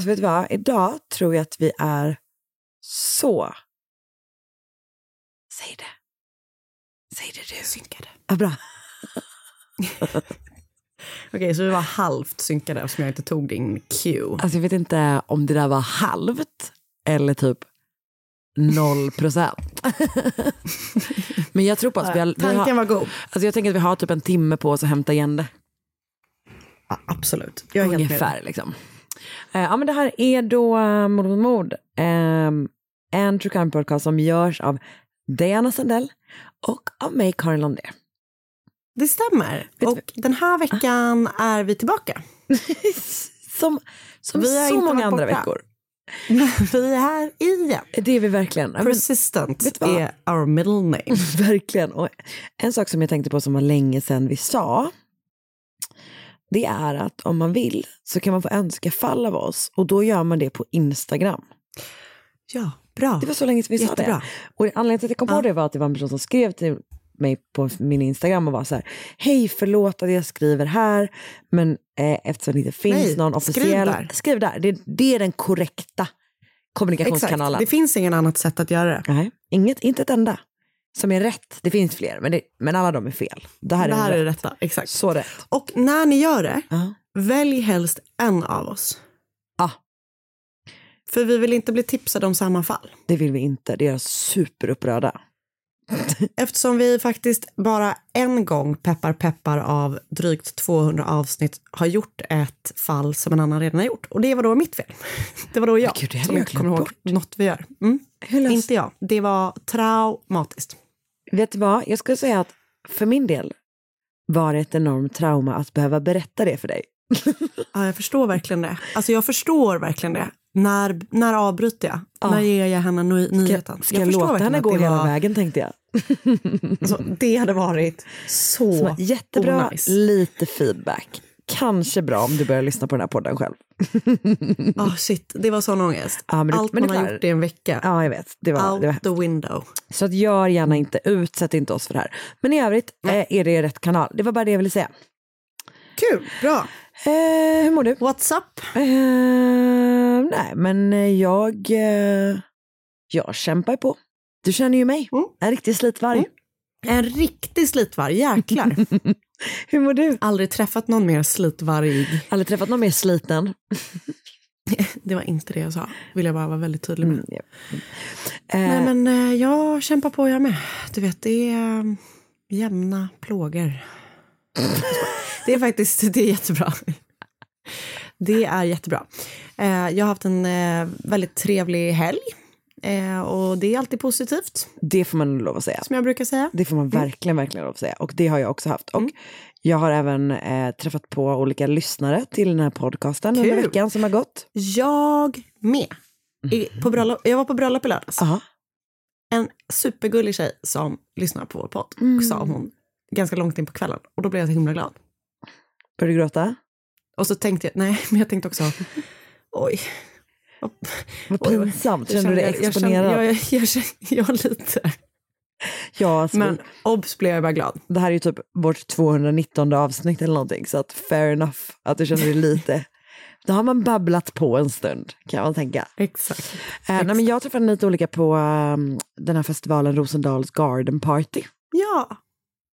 Alltså vet du vad, idag tror jag att vi är så... Säg det. Säg det du. Synkade. Ja, bra. Okej, så vi var halvt synkade eftersom jag inte tog din cue. Alltså jag vet inte om det där var halvt eller typ noll procent. Men jag tror på att vi har... Vi Tanken har var god. alltså jag tänker att vi har typ en timme på oss att hämta igen det. Ja, absolut. Jag är helt med. Ungefär liksom. Eh, ja men det här är då uh, Mord mot mord. Um, en true crime podcast som görs av Diana Sandell och av mig Karin Londé. Det stämmer. Och den här veckan är vi tillbaka. som som Vi så många andra borta. veckor. vi är här igen. Det är vi verkligen. Men- Persistent vad? är our middle name. Verkligen. Och en sak som jag tänkte på som var länge sedan vi sa, det är att om man vill så kan man få önska fall av oss och då gör man det på Instagram. Ja, bra. Det var så länge sedan vi sa det. Och anledningen till att jag kom på Ja. det var att det var en person som skrev till mig på min Instagram och var så här, hej förlåt att jag skriver här, men eh, eftersom det inte finns Nej, någon skriv officiell, där. skriv där. Det, det är den korrekta kommunikationskanalen. Exakt. Det finns ingen annat sätt att göra det. Nej, inget, inte ett enda som är rätt. Det finns fler, men, det, men alla de är fel. Det här det är, här rätt. är rätta. Exakt. Så rätt. Och när ni gör det, Ja. välj helst en av oss. Ja. För vi vill inte bli tipsade om samma fall. Det vill vi inte. Det gör oss superupprörda. Eftersom vi faktiskt bara en gång, peppar peppar, av drygt 200 avsnitt har gjort ett fall som en annan redan har gjort. Och det var då mitt fel. Det var då jag Gud, som jag inte kommer ihåg bort. något vi gör. Mm. Inte jag. Det var traumatiskt. Vet du vad? Jag skulle säga att för min del var det ett enormt trauma att behöva berätta det för dig. Ja, jag förstår verkligen det. Alltså jag förstår verkligen det. När, när avbryter jag? Ja. När ger jag henne ny- nyheten? Ska jag, förstår låta henne gå hela var- vägen tänkte jag. Alltså, det hade varit så Så, jättebra, onajs. lite feedback. Kanske bra om du börjar lyssna på den här podden själv. Ah, shit, det var sån ångest. Ja, men det- Allt man har gjort i en vecka. Ja, jag vet. Det var, det var Out the window. Så att gör gärna inte, utsätt inte oss för det här. Men i övrigt eh, är det rätt kanal. Det var bara det jag ville säga. Kul, bra. Eh, hur mår du? What's up? Eh, nej, men eh, jag, eh, jag kämpar på. Du känner ju mig, Mm. en riktig slitvarg. Mm. En riktig slitvarg, jäklar. Hur mår du? Aldrig träffat någon mer slitvarg. Aldrig träffat någon mer sliten? Det var inte det jag sa, vill jag bara vara väldigt tydlig med. Mm, ja. Eh, Nej men eh, jag kämpar på jag med. Du vet, det är eh, jämna plågor. det är faktiskt, det är jättebra. Det är jättebra. Jag har haft en väldigt trevlig helg. Eh, och det är alltid positivt, Det får man lov att säga. som jag brukar säga. Det får man verkligen, verkligen lov att säga. Och det har jag också haft. Och jag har även eh, träffat på olika lyssnare till den här podcasten under Kul. veckan som har gått. Jag med. I, på bröllop, jag var på bröllop i lördags. Ja. En supergullig tjej som lyssnar på vår podd, Mm. sa hon ganska långt in på kvällen. Och då blev jag så himla glad. Började du gråta? Och så tänkte jag, nej, men jag tänkte också, oj. Vad pinsamt. Kände du dig exponerad? Jag, jag, jag, jag, lite. Ja, alltså, Men obs blev jag bara glad. det här är ju typ vårt 219 avsnitt eller någonting, så att fair enough att du känner dig lite... Då har man babblat på en stund, kan man tänka. Exakt. Eh, nej, men jag träffade lite olika på ehm, den här festivalen Rosendals Garden Party. Ja,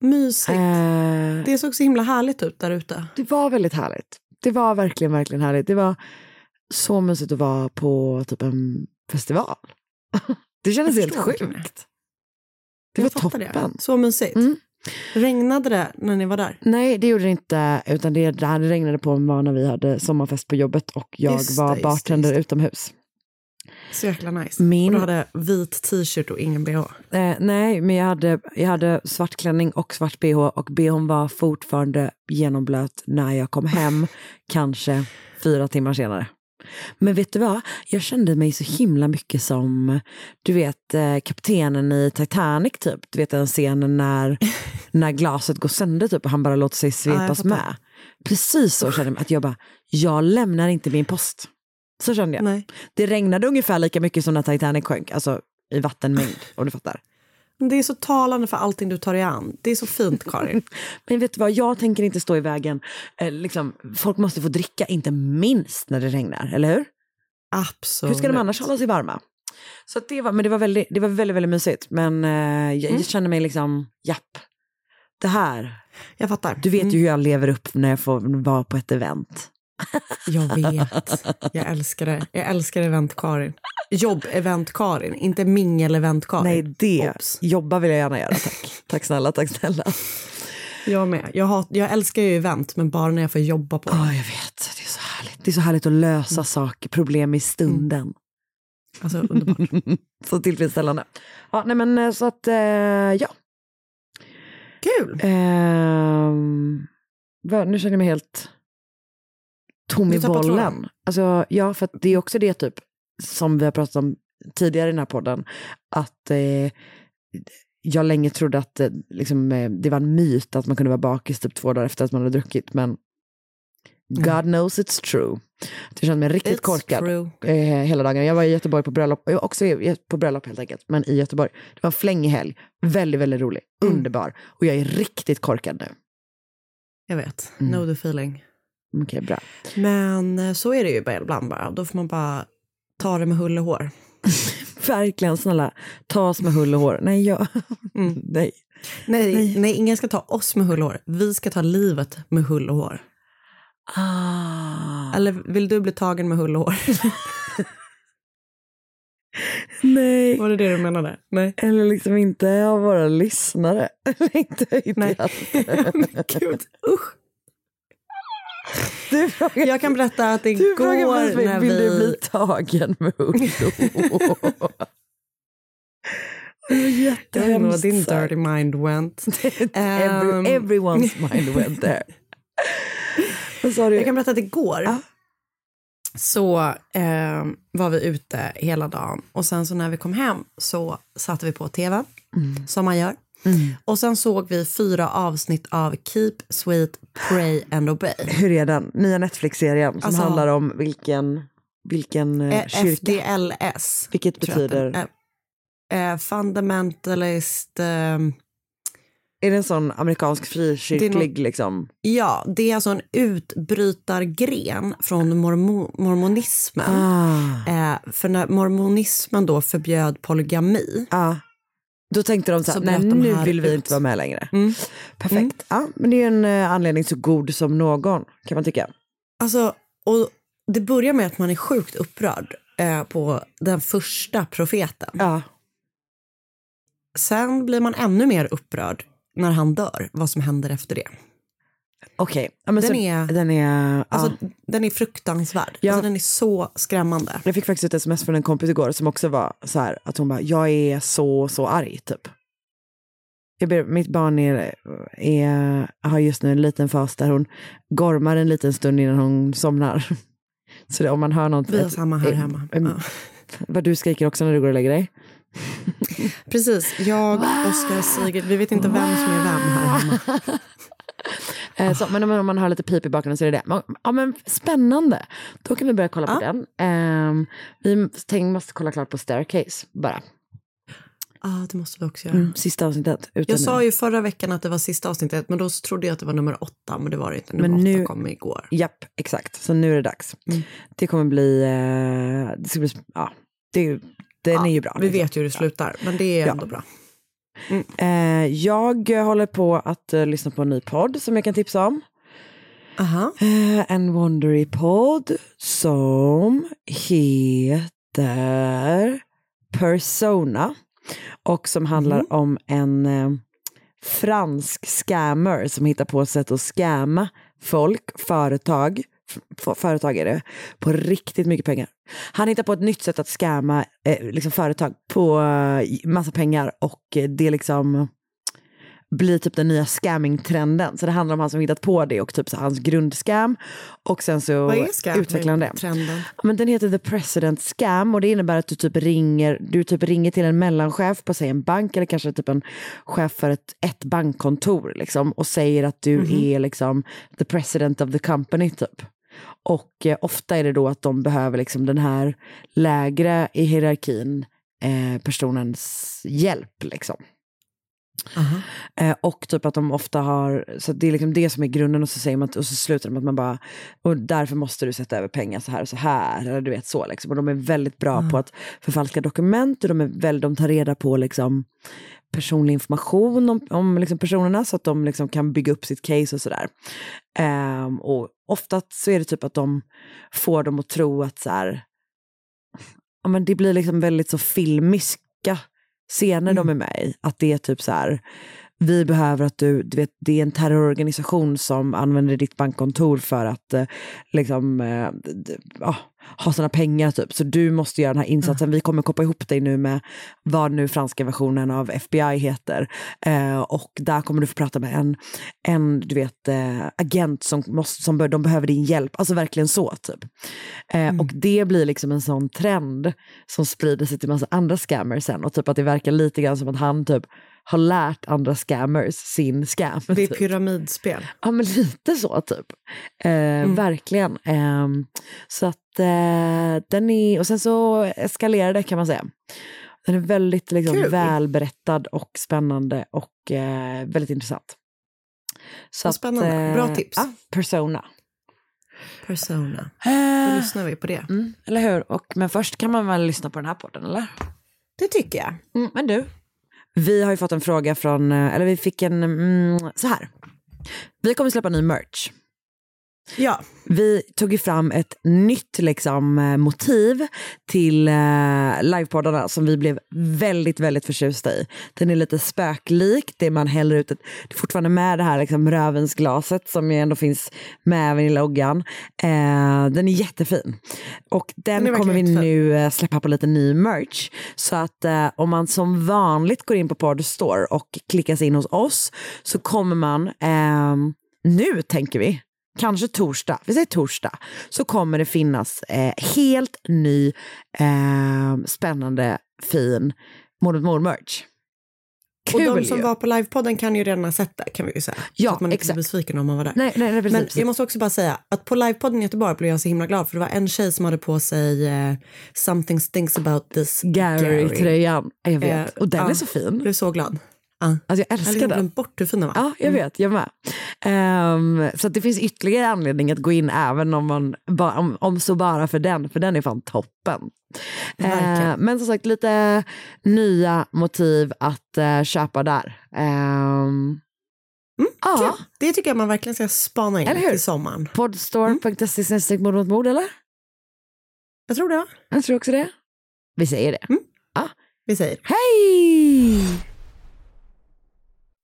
mysigt. Eh, Det såg så himla härligt ut där ute. det var väldigt härligt. Det var verkligen, verkligen härligt. Det var så mysigt att vara på typ en festival. Det kändes helt sjukt. Det var toppen. Det. Så mysigt. Mm. Regnade det när ni var där? Nej, det gjorde det inte. Utan det, det här regnade på var när vi hade sommarfest på jobbet och jag Just var just bartender just utomhus. Så jäkla nice. Min- Och du hade vit t-shirt och ingen bh. Eh, nej, men jag hade, jag hade svart klänning och svart bh och bhn var fortfarande genomblöt när jag kom hem, kanske fyra timmar senare. Men vet du vad? Jag kände mig så himla mycket som, du vet, eh, kaptenen i Titanic typ. Du vet den scenen när, när glaset går sönder typ och han bara låter sig Ja, svepas fattar. med. Precis så kände jag mig, att jag bara, jag lämnar inte min post. Så kände jag. Nej. Det regnade ungefär lika mycket som när Titanic sjönk, alltså i vattenmängd, om du fattar. Det är så talande för allting du tar dig an. Det är så fint, Karin. Men vet du vad, jag tänker inte stå i vägen. Eh, liksom, folk måste få dricka, inte minst när det regnar, eller hur? Absolut. Hur ska de annars hålla sig varma? Så det var, men det var väldigt, det var väldigt, väldigt mysigt. Men eh, jag, Mm. jag känner mig liksom, japp. Det här, Jag fattar. du vet Mm. ju hur jag lever upp när jag får vara på ett event. Jag vet. Jag älskar det. Jag älskar event-Karin. Jobb-event-Karin, inte mingel-event-Karin. Nej, det, Obs. jobba vill jag gärna göra, tack. tack snälla, tack snälla. Jag med. Jag, har, jag älskar ju event, men bara när jag får jobba på Ja, dem. jag vet. Det är så härligt. Det är så härligt att lösa saker, problem i stunden. Alltså, underbart. så tillfredsställande. Ja, nej men eh, så att, eh, ja. Kul! Vad- nu känner jag mig helt tom i bollen. Alltså, ja, för det är också det typ som vi har pratat om tidigare i den här podden. Att eh, jag länge trodde att eh, liksom, eh, det var en myt att man kunde vara bakis typ två dagar efter att man hade druckit. Men God knows it's true. Jag kände mig riktigt It's korkad eh, hela dagen. Jag var i Göteborg på bröllop, jag var också på bröllop helt enkelt, men i Göteborg. Det var en flängig helg, väldigt, väldigt rolig, Mm. underbar. Och jag är riktigt korkad nu. Jag vet. Mm. Know the feeling. Okej, bra. Men eh, så är det ju ibland bara. Då får man bara ta det med hull och hår. Verkligen, snälla, ta oss med hull och hår. Nej, jag... Mm. Nej. Nej, nej. ingen ska ta oss med hull och hår. Vi ska ta livet med hull och hår. Ah. Eller vill du bli tagen med hull och hår? Nej. Var det det du menade? Nej. Eller liksom inte av våra lyssnare. inte Nej. Men Gud, usch. Du frågar, Jag kan berätta att frågar igår precis mig, när vill du bli vi... tagen med vet inte vad din jättehemskt dirty mind went. Ehm, everyone's mind went there. Jag kan berätta att igår Ja. så eh, var vi ute hela dagen och sen så när vi kom hem så satte vi på tv, som man gör. Mm. Och sen såg vi fyra avsnitt av Keep Sweet, Pray and Obey. Hur är den? Nya Netflix-serien som Alltså- handlar om vilken, vilken eh, Eh, kyrka. FDLS. Vilket betyder? Eh, eh, fundamentalist... Eh, Är det en sån amerikansk frikyrklig är liksom? ja, det är alltså en utbrytargren från mormo, mormonismen. Ah. Eh, för när mormonismen då förbjöd polygami Ah. Då tänkte de så Så nej nu vill vi ut. inte vara med längre. Mm. Perfekt. Ja, men det är en eh, anledning så god som någon, kan man tycka. Alltså, och det börjar med att man är sjukt upprörd eh, på den första profeten. Ja. Sen blir man ännu mer upprörd när han dör, vad som händer efter det. Okej. Ja, men Den så- är- den är... Alltså, ja. Den är fruktansvärd. Ja. Alltså, den är så skrämmande. Jag fick faktiskt ett sms från en kompis igår som också var så här, att hon bara, jag är så, så arg typ. Jag ber, mitt barn är, är, har just nu en liten fas där hon gormar en liten stund innan hon somnar. Så det, om man hör något... Vi har ett- samma här eh, hemma. eh, Ja. Vad du skriker också när du går och lägger dig. Precis, jag, Oskar, Sigrid, vi vet inte vem som är vem här hemma. Eh, så, men om man, har lite pip i bakgrunden så är det det. Ja, men spännande. Då kan vi börja kolla på den. Ehm, vi tänk, måste kolla klart på Staircase bara. Ja, det måste vi också göra. Mm, sista avsnittet. Jag sa ju förra veckan att det var sista avsnittet, men då trodde jag att det var nummer åtta, men det var det inte. Nummer Men nu- åtta kom igår. Japp, exakt. Så nu är det dags. Mm. Det kommer bli... Eh, det ska bli ja, det, den Ja, är ju bra. Vi liksom. vet ju hur det slutar, men det är Ja. ändå bra. Eh, jag håller på att eh, lyssna på en ny podd som jag kan tipsa om. Aha. Eh, en Wondery-podd som heter Persona och som handlar om en fransk scammer som hittar på sätt att scamma folk, företag, företagare på riktigt mycket pengar. Han hittar på ett nytt sätt att scamma eh, liksom företag på eh, massa pengar och eh, det liksom blir typ den nya scamming-trenden. Så det handlar om han som hittat på det och typ så hans grundscam. Och sen så utvecklar han det. Trenden. Ja, Men den heter The President Scam och det innebär att du typ ringer, du typ ringer till en mellanchef på säg en bank eller kanske typ en chef för ett, ett bankkontor liksom, och säger att du är liksom the president of the company typ. Och eh, ofta är det då att de behöver liksom den här lägre i hierarkin eh, personens hjälp liksom. Aha. Eh, och typ att de ofta har, så det är liksom det som är grunden och så säger man, och så slutar de med att man bara, och därför måste du sätta över pengar så här och så här, eller du vet så liksom. Och de är väldigt bra på att förfalska dokument och de, är väldigt, de tar reda på liksom personlig information om, om liksom personerna så att de liksom kan bygga upp sitt case och sådär. Ehm, och ofta så är det typ att de får dem att tro att så här, ja, men det blir liksom väldigt så filmiska scener de är med i. Att det är typ så här, vi behöver att du, du vet, det är en terrororganisation som använder ditt bankkontor för att eh, liksom, eh, ja, ha sina pengar typ. Så du måste göra den här insatsen. Vi kommer koppla ihop dig nu med vad nu franska versionen av FBI heter. Eh, och där kommer du få prata med en, en du vet, eh, agent som, måste, som bör, de behöver din hjälp. Alltså verkligen så typ. Eh, Och det blir liksom en sån trend som sprider sig till massa andra scammers sen. Och typ att det verkar lite grann som att han typ har lärt andra scammers sin scam. Det är typ. pyramidspel. Ja men lite så typ. Eh, Verkligen. Ehm, så att eh, den är, och sen så eskalerar det kan man säga. Den är väldigt liksom, Kul. välberättad och spännande och eh, väldigt intressant. Så Vad spännande. Bra tips. Ja, persona. Persona. Då Eh, lyssnar vi på det. mm, eller hur? Och, men först kan man väl lyssna på den här podden eller? Det tycker jag. Mm, men du, vi har ju fått en fråga från, eh, eller vi fick en, mm, så här. Vi kommer släppa ny merch. Ja, Vi tog ju fram ett nytt liksom, eh, motiv till eh, livepoddarna som vi blev väldigt, väldigt förtjusta i. Den är lite spöklik, det man häller ut, ett, det är fortfarande med det här liksom, rövensglaset som ju ändå finns med även i loggan. Eh, den är jättefin. Och den, Den kommer vi nu eh, släppa på lite ny merch. Så att eh, om man som vanligt går in på Podstore och klickar sig in hos oss så kommer man, ehm, nu tänker vi, kanske torsdag, vi säger torsdag, så kommer det finnas eh, helt ny, eh, spännande, fin Mord mot mord-merch. och Kul de som ju. var på livepodden kan ju redan ha sett det kan vi ju säga. Ja, så att man inte exakt. blir besviken om man var där. Nej, nej, nej precis. Men precis. jag måste också bara säga att på livepodden i Göteborg blev jag så himla glad för det var en tjej som hade på sig eh, Something stinks about this Gary-tröjan, jag vet. Eh, och den är så fin. Jag blev så glad. Ja. Alltså jag Jag hade älskar liksom den. glömt bort hur fin den var. Ja, jag vet. Jag med. Ehm, så att det finns ytterligare anledning att gå in även om, man, ba, om, om så bara för den, för den är fan toppen. Ehm, men som sagt, lite nya motiv att eh, köpa där. Ehm, ja, Kul. Det tycker jag man verkligen ska spana in till sommaren. Podstore.se snedstreck mord mot mord, eller? Jag tror det. Jag tror också det. Vi säger det. Vi säger. Hej!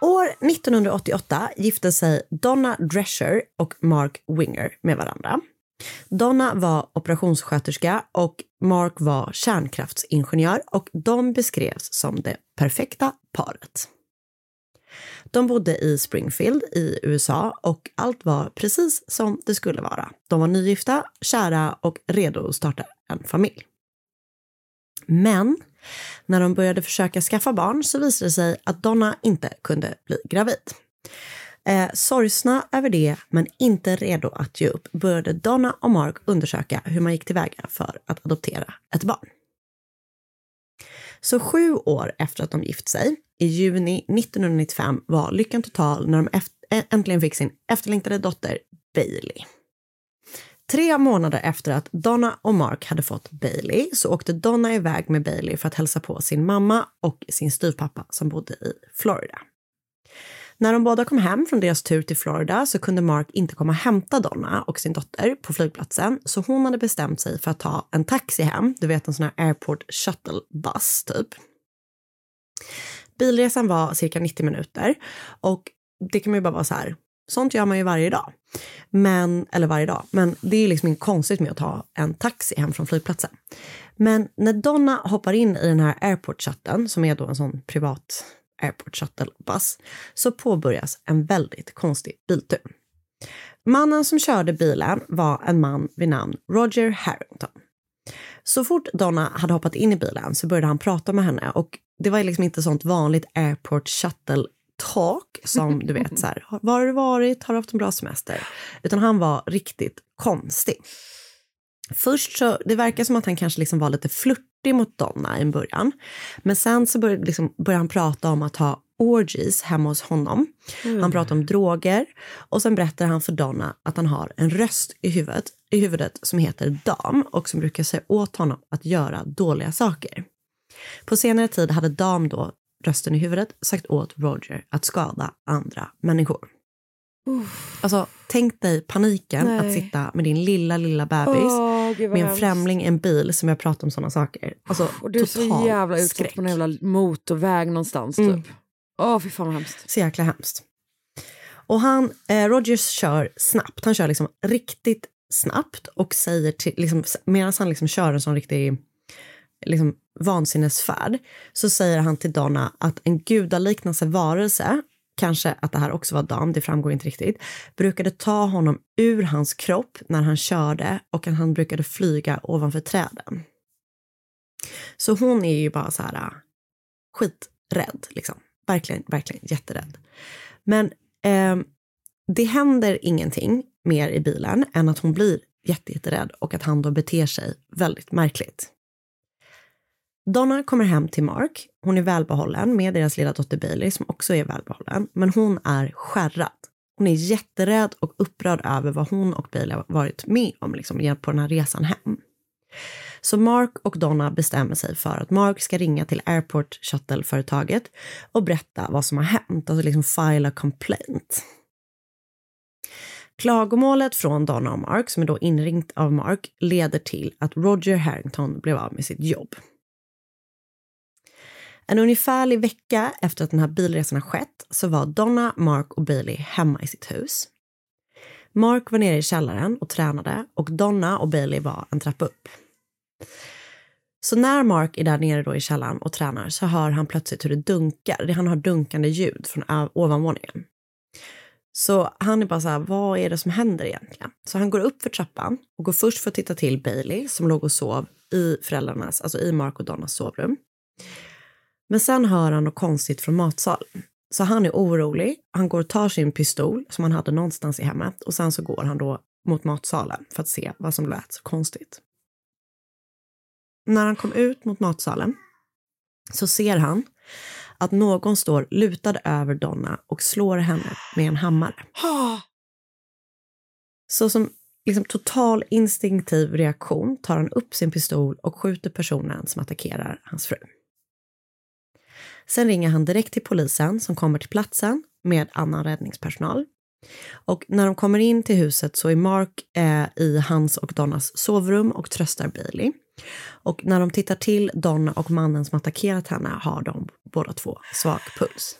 År 1988 gifte sig Donna Drescher och Mark Winger med varandra. Donna var operationssköterska och Mark var kärnkraftsingenjör och de beskrevs som det perfekta paret. De bodde i Springfield i USA och allt var precis som det skulle vara. De var nygifta, kära och redo att starta en familj. Men när de började försöka skaffa barn så visade det sig att Donna inte kunde bli gravid. Eh, sorgsna över det, men inte redo att ge upp, började Donna och Mark undersöka hur man gick tillväga för att adoptera ett barn. Så sju år efter att de gift sig, i juni 1995, var lyckan total när de eh, äntligen fick sin efterlängtade dotter Bailey. Tre månader efter att Donna och Mark hade fått Bailey så åkte Donna iväg med Bailey för att hälsa på sin mamma och sin styvpappa som bodde i Florida. När de båda kom hem från deras tur till Florida så kunde Mark inte komma och hämta Donna och sin dotter på flygplatsen så hon hade bestämt sig för att ta en taxi hem, du vet en sån här airport shuttle bus typ. Bilresan var cirka 90 minuter och det kan man ju bara vara så här, sånt gör man ju varje dag. Men, eller varje dag, men det är liksom inte konstigt med att ta en taxi hem från flygplatsen. Men när Donna hoppar in i den här airport shuttlen, som är då en sån privat airport shuttle bus, så påbörjas en väldigt konstig biltur. Mannen som körde bilen var en man vid namn Roger Harrington. Så fort Donna hade hoppat in i bilen så började han prata med henne och det var liksom inte sånt vanligt airport shuttle talk som du vet så här, var har du varit, har du haft en bra semester? Utan han var riktigt konstig. Först så, det verkar som att han kanske liksom var lite flörtig mot Donna i början. Men sen så började, liksom, började han prata om att ha orgies hemma hos honom. Mm. Han pratade om droger och sen berättar han för Donna att han har en röst i huvudet, i huvudet som heter Dam och som brukar säga åt honom att göra dåliga saker. På senare tid hade Dam då rösten i huvudet sagt åt Roger att skada andra människor. Uff. Alltså, tänk dig paniken Nej. att sitta med din lilla, lilla bebis oh, med en främling i en bil som jag pratar om sådana saker. Alltså, och du är så jävla utsatt på en jävla motorväg någonstans mm. typ. Åh, oh, fy fan vad hemskt. Så jäkla hemskt. Och han, eh, Rogers kör snabbt. Han kör liksom riktigt snabbt och säger till, liksom, medan han liksom kör en sån riktig liksom, vansinnesfärd så säger han till Donna att en gudaliknande varelse kanske att det här också var Dan, det framgår inte riktigt, brukade ta honom ur hans kropp när han körde och att han brukade flyga ovanför träden. Så hon är ju bara så här äh, skiträdd, liksom. Verkligen, verkligen jätterädd. Men eh, det händer ingenting mer i bilen än att hon blir jätterädd och att han då beter sig väldigt märkligt. Donna kommer hem till Mark. Hon är välbehållen med deras lilla dotter Bailey som också är välbehållen. Men hon är skärrad. Hon är jätterädd och upprörd över vad hon och Bailey har varit med om liksom, på den här resan hem. Så Mark och Donna bestämmer sig för att Mark ska ringa till Airport Shuttle-företaget och berätta vad som har hänt, alltså liksom file a complaint. Klagomålet från Donna och Mark, som är då inringt av Mark, leder till att Roger Harrington blev av med sitt jobb. En ungefärlig vecka efter att den här bilresan har skett så var Donna, Mark och Bailey hemma i sitt hus. Mark var nere i källaren och tränade och Donna och Bailey var en trappa upp. Så när Mark är där nere då i källaren och tränar så hör han plötsligt hur det dunkar. Han har dunkande ljud från ovanvåningen. Så han är bara så här, vad är det som händer egentligen? Så han går upp för trappan och går först för att titta till Bailey som låg och sov i föräldrarnas, alltså i Mark och Donnas sovrum. Men sen hör han något konstigt från matsalen. Så han är orolig. Han går och tar sin pistol som han hade någonstans i hemmet och sen så går han då mot matsalen för att se vad som lät så konstigt. När han kom ut mot matsalen så ser han att någon står lutad över Donna och slår henne med en hammare. Så som liksom total instinktiv reaktion tar han upp sin pistol och skjuter personen som attackerar hans fru. Sen ringer han direkt till polisen som kommer till platsen med annan räddningspersonal. Och när de kommer in till huset så är Mark eh, i hans och Donnas sovrum och tröstar Bailey. Och när de tittar till Donna och mannen som attackerat henne har de båda två svag puls.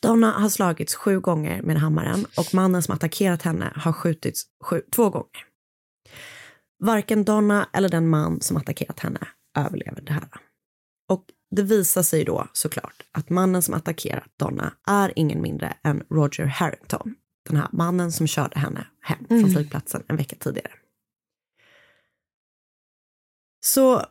Donna har slagits sju gånger med hammaren och mannen som attackerat henne har skjutits sju, två gånger. Varken Donna eller den man som attackerat henne överlever det här. Det visar sig då såklart att mannen som attackerat Donna är ingen mindre än Roger Harrington. Den här mannen som körde henne hem från Mm. flygplatsen en vecka tidigare. Så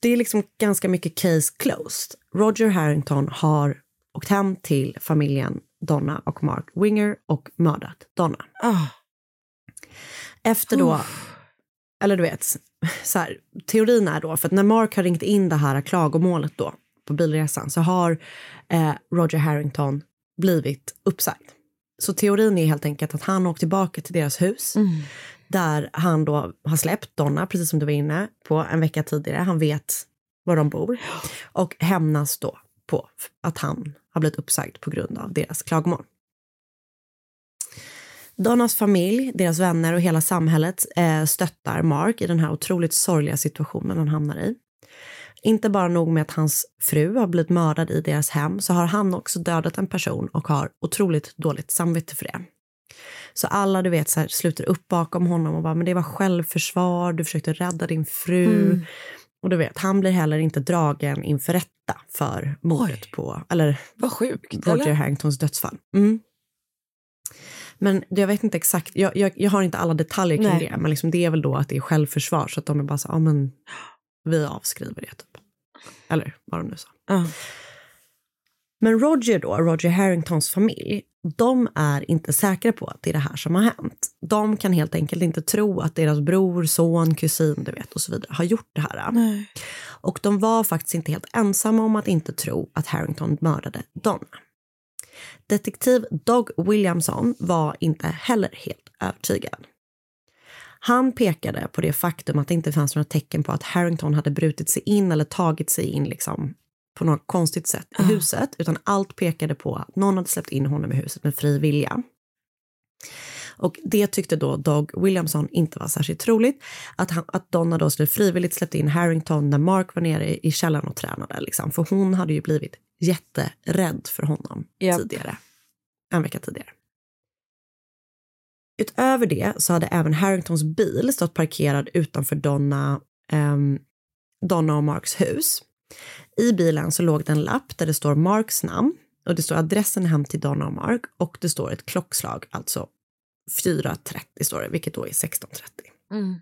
det är liksom ganska mycket case closed. Roger Harrington har åkt hem till familjen Donna och Mark Winger och mördat Donna. Ah. Efter då, eller du vet, så här, teorin är då, för att när Mark har ringt in det här klagomålet då på bilresan så har eh, Roger Harrington blivit uppsagd. Så teorin är helt enkelt att han åkt tillbaka till deras hus där han då har släppt Donna, precis som du var inne på, en vecka tidigare. Han vet var de bor och hämnas då på att han har blivit uppsagd på grund av deras klagomål. Donnas familj, deras vänner och hela samhället eh, stöttar Mark i den här otroligt sorgliga situationen han hamnar i. Inte bara nog med att hans fru har blivit mördad i deras hem så har han också dödat en person och har otroligt dåligt samvete för det. Så alla du vet så här, sluter upp bakom honom och bara men det var självförsvar, du försökte rädda din fru. Mm. Och du vet, han blir heller inte dragen inför rätta för mordet på, eller Vad sjukt, Roger eller? Harringtons dödsfall. Mm. Men jag vet inte exakt, jag, jag, jag har inte alla detaljer kring Nej. det, men liksom det är väl då att det är självförsvar så att de är bara så, ja men vi avskriver det typ. Eller vad de nu sa. Ja. Men Roger då, Roger Harringtons familj, de är inte säkra på att det är det här som har hänt. De kan helt enkelt inte tro att deras bror, son, kusin, du vet och så vidare har gjort det här. Nej. Och de var faktiskt inte helt ensamma om att inte tro att Harrington mördade Donna. Detektiv Doug Williamson var inte heller helt övertygad. Han pekade på det faktum att det inte fanns några tecken på att Harrington hade brutit sig in eller tagit sig in liksom på något konstigt sätt i Ah. huset, utan allt pekade på att någon hade släppt in honom i huset med fri vilja. Och det tyckte då Doug Williamson inte var särskilt troligt. Att, han, att Donna då skulle frivilligt släppt in Harrington när Mark var nere i, i källaren och tränade. Liksom. För hon hade ju blivit jätterädd för honom Japp. tidigare. En vecka tidigare. Utöver det så hade även Harringtons bil stått parkerad utanför Donna, ehm, Donna och Marks hus. I bilen så låg det en lapp där det står Marks namn och det står adressen hem till Donna och Mark och det står ett klockslag, alltså 4.30 står det, vilket då är 16.30. Mm.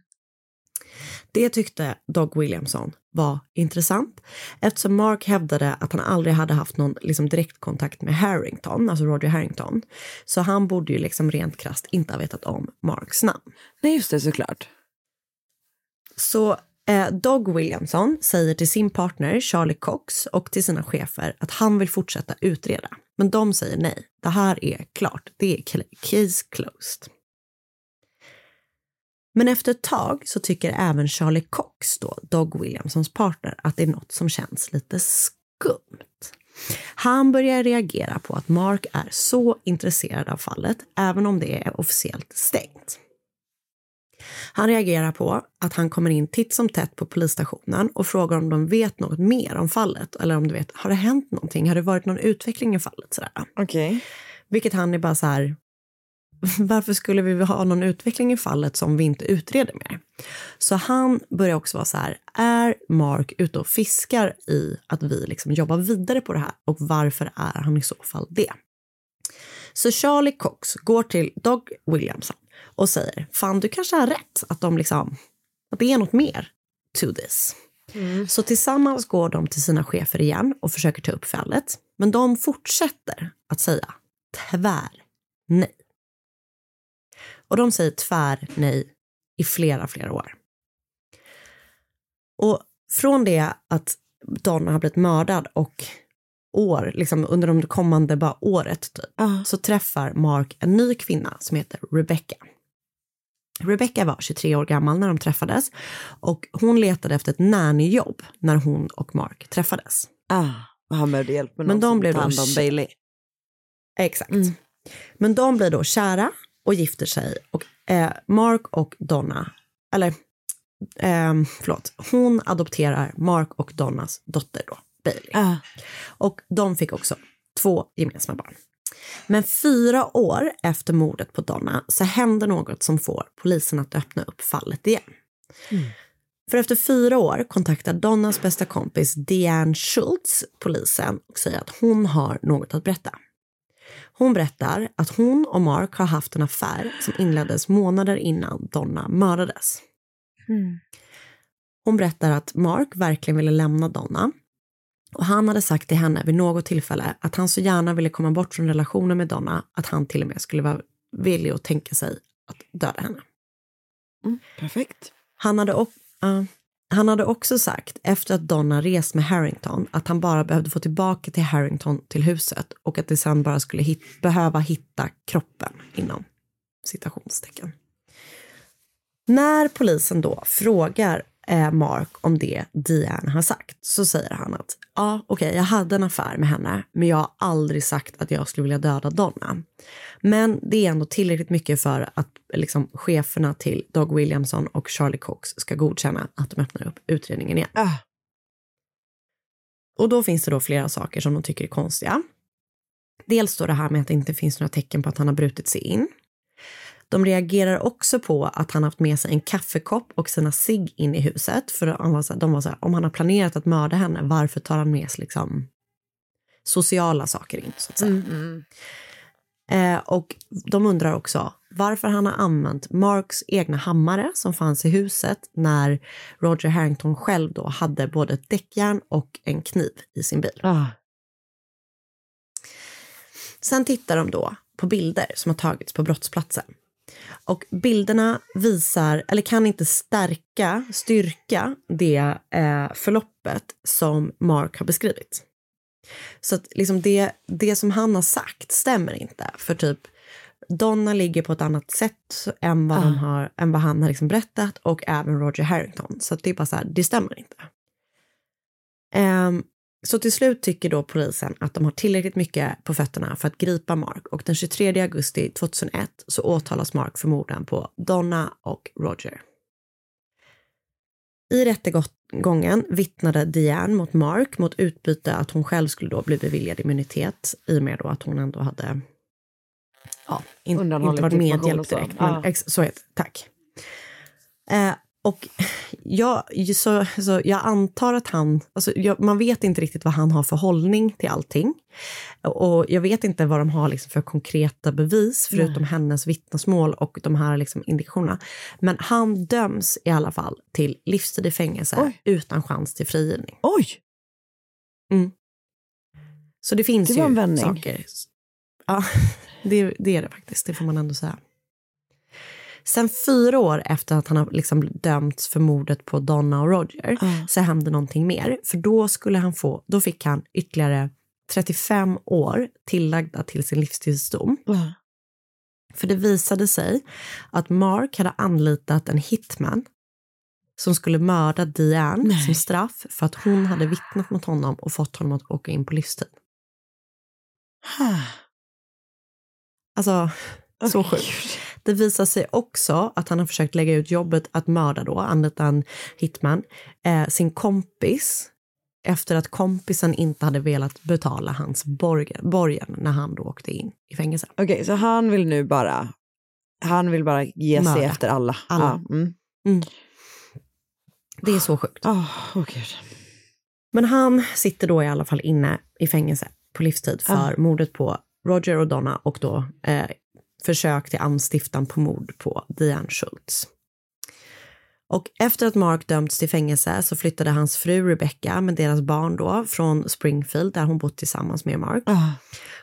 Det tyckte Doug Williamson var intressant eftersom Mark hävdade att han aldrig hade haft någon liksom, direktkontakt med Harrington, alltså Roger Harrington. Så han borde ju liksom rent krasst inte ha vetat om Marks namn. Nej, just det, såklart. Så eh, Doug Williamson säger till sin partner Charlie Cox och till sina chefer att han vill fortsätta utreda. Men de säger nej. Det här är klart. Det är case closed. Men efter ett tag så tycker även Charlie Cox, då, Doug Williamsons partner, att det är något som känns lite skumt. Han börjar reagera på att Mark är så intresserad av fallet, även om det är officiellt stängt. Han reagerar på att han kommer in titt som tätt på polisstationen och frågar om de vet något mer om fallet. Eller om du vet, har det hänt någonting? Har det varit någon utveckling i fallet? Sådär. Okej. Vilket han är bara så här, varför skulle vi ha någon utveckling i fallet som vi inte utreder mer? Så han börjar också vara så här, är Mark ute och fiskar i att vi liksom jobbar vidare på det här och varför är han i så fall det? Så Charlie Cox går till Doug Williamson och säger, fan du kanske har rätt att de liksom, att det är något mer to this. Så tillsammans går de till sina chefer igen och försöker ta upp fallet. Men de fortsätter att säga tvär nej. Och de säger tvär nej i flera, flera år. Och från det att Donna har blivit mördad och år, liksom under de kommande bara året typ, så träffar Mark en ny kvinna som heter Rebecca. Rebecca var 23 år gammal när de träffades och hon letade efter ett nannyjobb när hon och Mark träffades. Ah, och han behövde hjälp med Men de blev då Bailey. Exakt. Men de blir då kära och gifter sig och eh, Mark och Donna, eller ehm, förlåt, hon adopterar Mark och Donnas dotter då, Bailey. Och de fick också två gemensamma barn. Men fyra år efter mordet på Donna så händer något som får polisen att öppna upp fallet igen. För efter fyra år kontaktar Donnas bästa kompis Deanne Schultz polisen och säger att hon har något att berätta. Hon berättar att hon och Mark har haft en affär som inleddes månader innan Donna mördades. Hon berättar att Mark verkligen ville lämna Donna och han hade sagt till henne vid något tillfälle att han så gärna ville komma bort från relationen med Donna att han till och med skulle vara villig att tänka sig att döda henne. perfekt. Han hade, ja han hade också sagt efter att Donna rest med Harrington att han bara behövde få tillbaka till Harrington till huset och att det sen bara skulle hit, behöva hitta kroppen inom citationstecken. När polisen då frågar eh, Mark om det Diane har sagt så säger han att ja, okej, jag hade en affär med henne, men jag har aldrig sagt att jag skulle vilja döda Donna. Men det är ändå tillräckligt mycket för att liksom, cheferna till Doug Williamson och Charlie Cox ska godkänna att de öppnar upp utredningen igen. Och då finns det då flera saker som de tycker är konstiga. Dels då det här med att det inte finns några tecken på att han har brutit sig in. De reagerar också på att han haft med sig en kaffekopp och sina cigg in i huset. För de var så här, de var så här, om han har planerat att mörda henne, varför tar han med sig liksom sociala saker in? Så att säga. Eh, och de undrar också varför han har använt Marks egna hammare som fanns i huset när Roger Harrington själv då hade både ett däckjärn och en kniv i sin bil. Sen tittar de då på bilder som har tagits på brottsplatsen. Och bilderna visar, eller kan inte stärka, styrka det eh, förloppet som Mark har beskrivit. Så att liksom det, det som han har sagt stämmer inte. För typ Donna ligger på ett annat sätt än vad, de har, än vad han har liksom berättat och även Roger Harrington. Så det är bara så här, det stämmer inte. Ehm, så till slut tycker då polisen att de har tillräckligt mycket på fötterna för att gripa Mark och den 23 augusti 2001 så åtalas Mark för morden på Donna och Roger. I rättegången vittnade Diane mot Mark mot utbyte att hon själv skulle då bli beviljad immunitet i och med då att hon ändå hade ja, in, inte varit medhjälp direkt. Men, Ja. så heter det, tack. Eh, och jag, så, så jag antar att han, alltså jag, man vet inte riktigt vad han har för hållning till allting. Och jag vet inte vad de har liksom för konkreta bevis, förutom hennes vittnesmål och de här liksom indikationerna. Men han döms i alla fall till livstid i fängelse utan chans till frigivning. Oj! Mm. Så det finns Det ju saker. Ja, det, det är det faktiskt. Det får man ändå säga. Sen fyra år efter att han har liksom dömts för mordet på Donna och Roger så hände någonting mer. För då, skulle han få, då fick han ytterligare 35 år tillagda till sin livstidsdom. För det visade sig att Mark hade anlitat en hitman som skulle mörda Diane som straff för att hon hade vittnat mot honom och fått honom att åka in på livstid. Alltså, så sjukt. Det visar sig också att han har försökt lägga ut jobbet att mörda då, anlita en hitman, eh, sin kompis efter att kompisen inte hade velat betala hans borgen, borgen när han då åkte in i fängelse. Okej, så han vill nu bara, han vill bara ge sig Mörda. efter alla. Alla. Ja, mm. Det är så sjukt. Oh, Gud. Men han sitter då i alla fall inne i fängelse på livstid för Ah. mordet på Roger och Donna och då eh, försök till anstiftan på mord på Diane Schultz. Och efter att Mark dömts till fängelse så flyttade hans fru Rebecca med deras barn då från Springfield där hon bott tillsammans med Mark.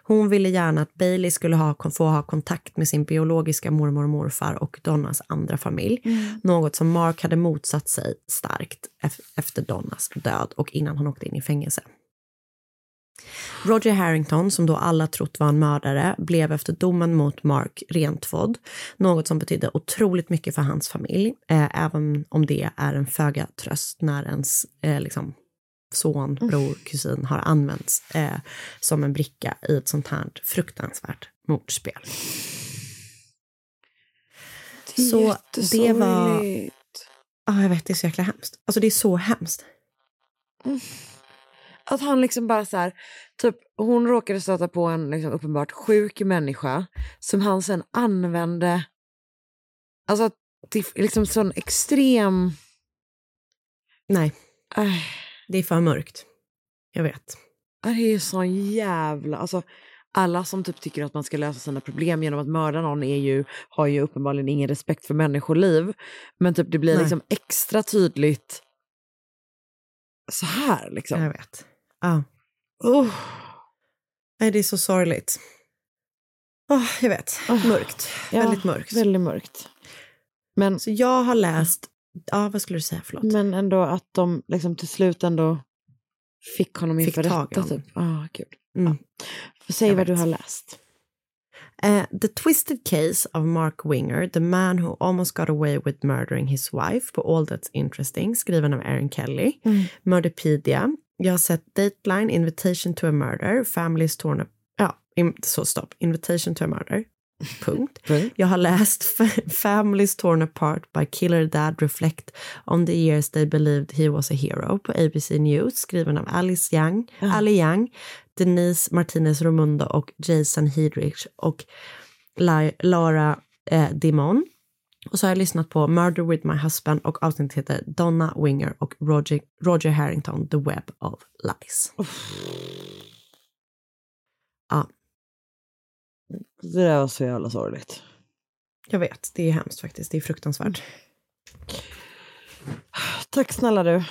Hon ville gärna att Bailey skulle ha, få ha kontakt med sin biologiska mormor och morfar och Donnas andra familj. Mm. Något som Mark hade motsatt sig starkt ef- efter Donnas död och innan han åkte in i fängelse. Roger Harrington, som då alla trott var en mördare, blev efter domen mot Mark rentvådd. Något som betydde otroligt mycket för hans familj, eh, även om det är en föga tröst när ens eh, liksom, son, bror, kusin har använts eh, som en bricka i ett sånt här fruktansvärt mordspel. Det Så det var... Ja, jag vet, det är så jäkla hemskt. Alltså det är så hemskt. Att han liksom bara så här, typ hon råkade stöta på en liksom uppenbart sjuk människa som han sen använde, alltså till liksom sån extrem... Nej, Äh, det är för mörkt. Jag vet. det är sån jävla, alltså alla som typ tycker att man ska lösa sina problem genom att mörda någon är ju, har ju uppenbarligen ingen respekt för människoliv. Men typ det blir Nej. liksom extra tydligt så här liksom. Jag vet. Ja. Oh. Nej, det är så sorgligt. Åh, jag vet. Mörkt. Ja, Väldigt mörkt. Väldigt mörkt. Men, Så jag har läst... Ja, vad skulle du säga? Förlåt. men ändå att de liksom till slut ändå fick honom inför rätta. Typ. Ah, kul. Mm. Får säg Jag vad du vet. har läst. Eh, the Twisted Case of Mark Winger, the man who almost got away with murdering his wife på All That's Interesting, skriven av Aaron Kelly. Murderpedia. Jag har sett Dateline, Invitation to a Murder, Families Torn Apart. Ja, in, så stopp. Invitation to a Murder. Punkt. Jag har läst Families Torn Apart by Killer Dad Reflect on the years they believed he was a hero på ABC News, skriven av Alice Young, Ali Young, Denise Martinez Romundo och Jason Hedrich och La- Lara eh, Dimon. Och så har jag lyssnat på Murder with my husband och avsnittet heter Donna Winger och Roger, Roger Harrington, The Web of Lies. Ja, Det där var så jävla sorgligt. jag vet. Det är hemskt faktiskt. Det är fruktansvärt. Tack snälla du.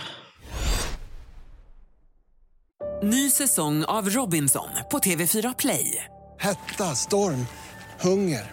Ny säsong av Robinson på TV4 Play. Hetta, storm, hunger.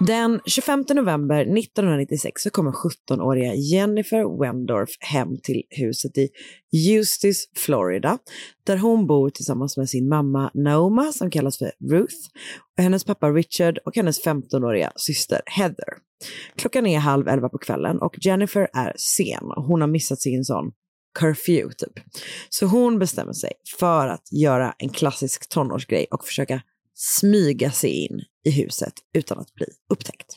Den 25 november 1996 så kommer 17-åriga Jennifer Wendorf hem till huset i Eustis, Florida, där hon bor tillsammans med sin mamma Naoma som kallas för Ruth, och hennes pappa Richard och hennes 15-åriga syster Heather. Klockan är halv elva på kvällen och Jennifer är sen. Hon har missat sin sån curfew typ. Så hon bestämmer sig för att göra en klassisk tonårsgrej och försöka smyga sig in i huset utan att bli upptäckt.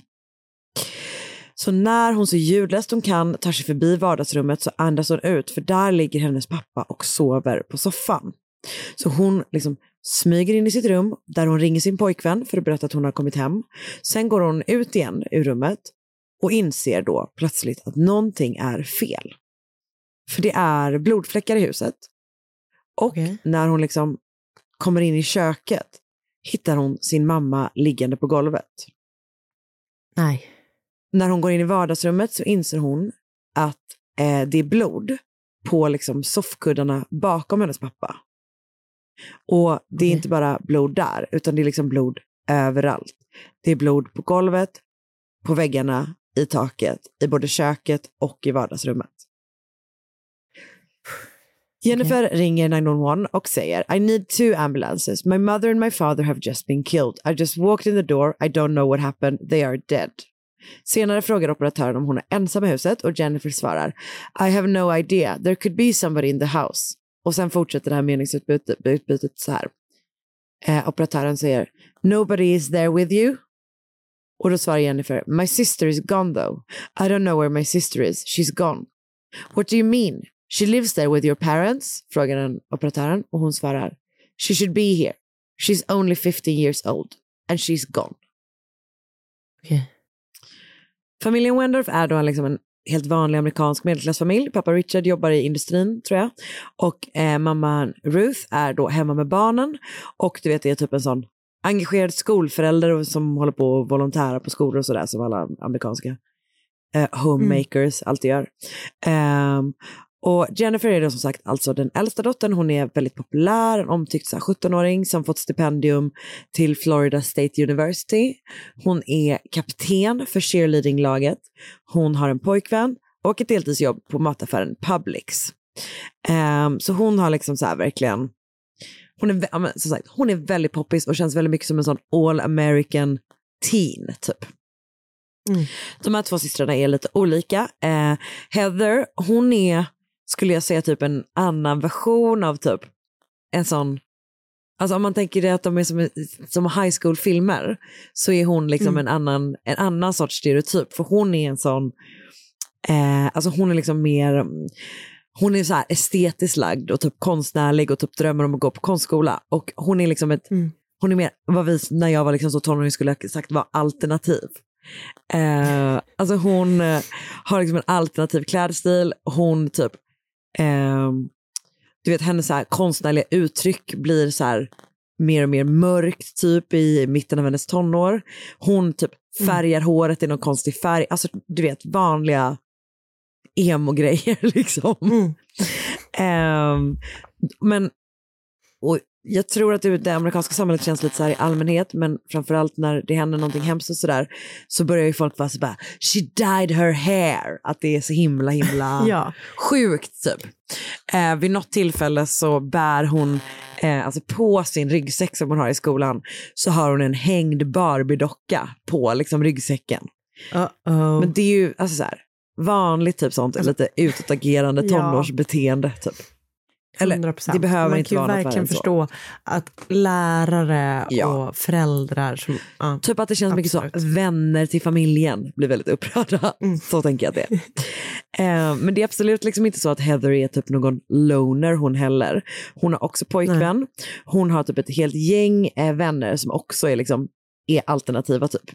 Så när hon så ljudlöst hon kan tar sig förbi vardagsrummet så andas hon ut för där ligger hennes pappa och sover på soffan. Så hon liksom smyger in i sitt rum där hon ringer sin pojkvän för att berätta att hon har kommit hem. Sen går hon ut igen ur rummet och inser då plötsligt att någonting är fel. För det är blodfläckar i huset. Och när hon liksom kommer in i köket hittar hon sin mamma liggande på golvet. Nej. När hon går in i vardagsrummet så inser hon att eh, det är blod på liksom soffkuddarna bakom hennes pappa. Och det är inte bara blod där, utan det är liksom blod överallt. Det är blod på golvet, på väggarna, i taket, i både köket och i vardagsrummet. Jennifer ringer 911 och säger I need two ambulances. My mother and my father have just been killed. I just walked in the door. I don't know what happened. They are dead. Senare frågar operatören om hon är ensam i huset och Jennifer svarar I have no idea. There could be somebody in the house. Och sen fortsätter det här meningsutbytet utbytet så här. Eh, operatören säger Nobody is there with you. Och då svarar Jennifer My sister is gone though. I don't know where my sister is. She's gone. What do you mean? She lives there with your parents? Frågar den operatören och hon svarar She should be here. She's only 15 years old and she's gone. Okay. Familjen Wendorf är då liksom en helt vanlig amerikansk medelklassfamilj. Pappa Richard jobbar i industrin tror jag. Och eh, mamma Ruth är då hemma med barnen. Och du vet det är typ en sån engagerad skolförälder som håller på och volontära på skolor och sådär som alla amerikanska eh, homemakers alltid gör. Ehm, och Jennifer är då som sagt alltså den äldsta dottern. Hon är väldigt populär, en omtyckt 17-åring som fått stipendium till Florida State University. Hon är kapten för cheerleadinglaget. Hon har en pojkvän och ett deltidsjobb på mataffären Publix. Ehm, så hon har liksom så här verkligen, hon är, som sagt, hon är väldigt poppis och känns väldigt mycket som en sån all American teen typ. De här två systrarna är lite olika. Eh, Heather, hon är, skulle jag säga, typ en annan version av typ en sån Alltså om man tänker det att de är som, som high school-filmer så är hon liksom Mm. en, annan, en annan sorts stereotyp. För hon är en sån, eh, alltså hon är liksom mer, mm, hon är så här estetiskt lagd och typ konstnärlig och typ drömmer om att gå på konstskola. Och hon är liksom ett, hon är mer vad vi när jag var liksom så tonåring skulle jag sagt var alternativ. Eh, alltså hon eh, har liksom en alternativ klädstil. Hon typ, eh, du vet hennes så här konstnärliga uttryck blir så här mer och mer mörkt typ i mitten av hennes tonår. Hon typ färgar håret i någon konstig färg. Alltså du vet vanliga emo-grejer liksom. Ehm, men och jag tror att det, amerikanska samhället känns lite så här i allmänhet, men framförallt när det händer någonting hemskt och sådär, så börjar ju folk vara så bara, she dyed her hair, att det är så himla himla Ja. sjukt typ. Eh, vid något tillfälle så bär hon, eh, alltså på sin ryggsäck som hon har i skolan, så har hon en hängd Barbie-docka på liksom ryggsäcken. Uh-oh. Men det är ju alltså så här, vanligt typ sånt, lite utåtagerande Ja. tonårsbeteende typ. Eller 100%. det behöver Man inte kan ju vara något värre verkligen än så. förstå att lärare Ja. och föräldrar som... ja, Typ att det känns mycket så, vänner till familjen blir väldigt upprörda. Så tänker jag det eh, men det är absolut liksom inte så att Heather är typ någon loner hon heller. Hon har också pojkvän. Hon har typ ett helt gäng eh, vänner som också är, liksom, är alternativa typ.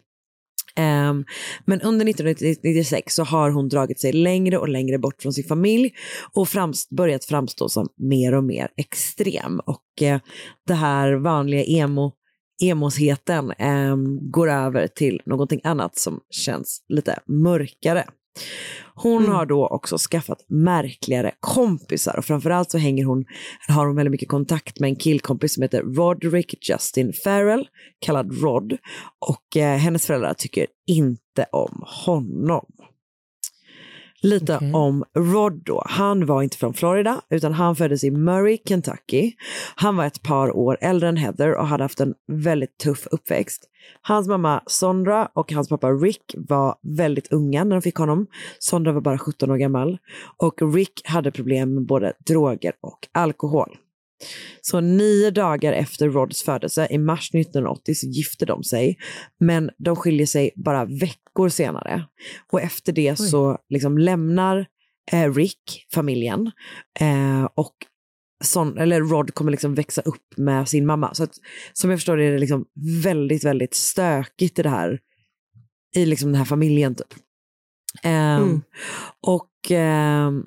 Um, men under 1996 så har hon dragit sig längre och längre bort från sin familj och framst- börjat framstå som mer och mer extrem. Och uh, det här vanliga emo emosheten um, går över till någonting annat som känns lite mörkare. Hon har då också skaffat märkligare kompisar och framförallt så hänger hon, har hon väldigt mycket kontakt med en killkompis som heter Roderick Justin Farrell, kallad Rod. Och eh, hennes föräldrar tycker inte om honom. Lite om Rod då. Han var inte från Florida utan han föddes i Murray, Kentucky. Han var ett par år äldre än Heather och hade haft en väldigt tuff uppväxt. Hans mamma Sondra och hans pappa Rick var väldigt unga när de fick honom. Sondra var bara 17 år gammal och Rick hade problem med både droger och alkohol. Så nio dagar efter Rods födelse, i mars 1980, så gifte de sig. Men de skiljer sig bara veckor senare. Och efter det så liksom lämnar eh, Rick familjen. Eh, och Son, eller Rod kommer liksom växa upp med sin mamma. Så att, som jag förstår det är det liksom väldigt, väldigt stökigt i det här, i liksom den här familjen typ. Ehm, Och ehm,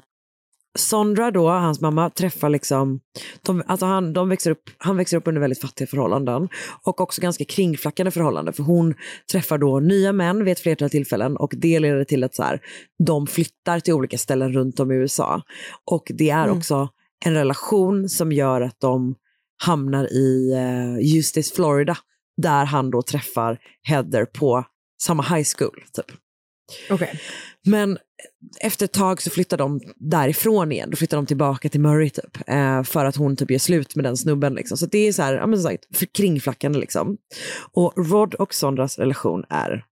Sondra då, hans mamma, träffar liksom, de, alltså han, de växer upp, han växer upp under väldigt fattiga förhållanden och också ganska kringflackande förhållanden för hon träffar då nya män vid ett flertal tillfällen och det leder till att så här, de flyttar till olika ställen runt om i USA. Och det är Mm. också en relation som gör att de hamnar i eh, Eustis, Florida, där han då träffar Heather på samma high school. Typ. Okej. Men efter ett tag så flyttar de därifrån igen. Då flyttar de tillbaka till Murray typ. Eh, för att hon typ gör slut med den snubben. Liksom. Så det är så här, ja, men som sagt, för kringflackande liksom. Och Rod och Sondras relation är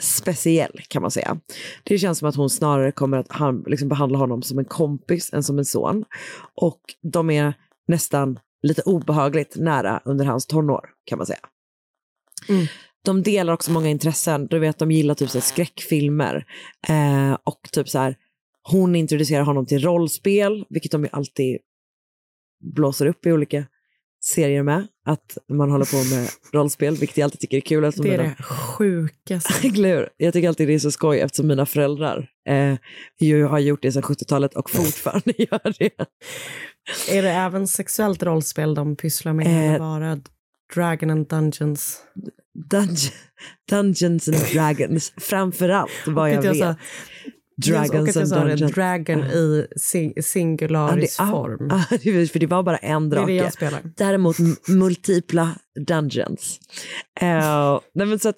speciell kan man säga. Det känns som att hon snarare kommer att han, liksom, behandla honom som en kompis än som en son. Och de är nästan lite obehagligt nära under hans tonår kan man säga. Mm. De delar också många intressen. Du vet, de gillar typ så här, skräckfilmer. Eh, och typ så här, hon introducerar honom till rollspel, vilket de ju alltid blåser upp i olika serier med. Att man håller på med rollspel, vilket jag alltid tycker är kul. Det är mina- det sjukaste. Jag tycker alltid det är så skoj eftersom mina föräldrar eh, ju har gjort det sedan 70-talet och fortfarande gör det. Är det även sexuellt rollspel de pysslar med? Eh, bara Dragon and Dungeons? Dunge- Dungeons and Dragons, framförallt vad jag jag vet. sa- Dragons jag and det, Dungeons. dragon i sing singularis Ja, det- form. det- för det var bara en Det drake. det jag spelar. Däremot multipla dungeons. Eh, nej, men så att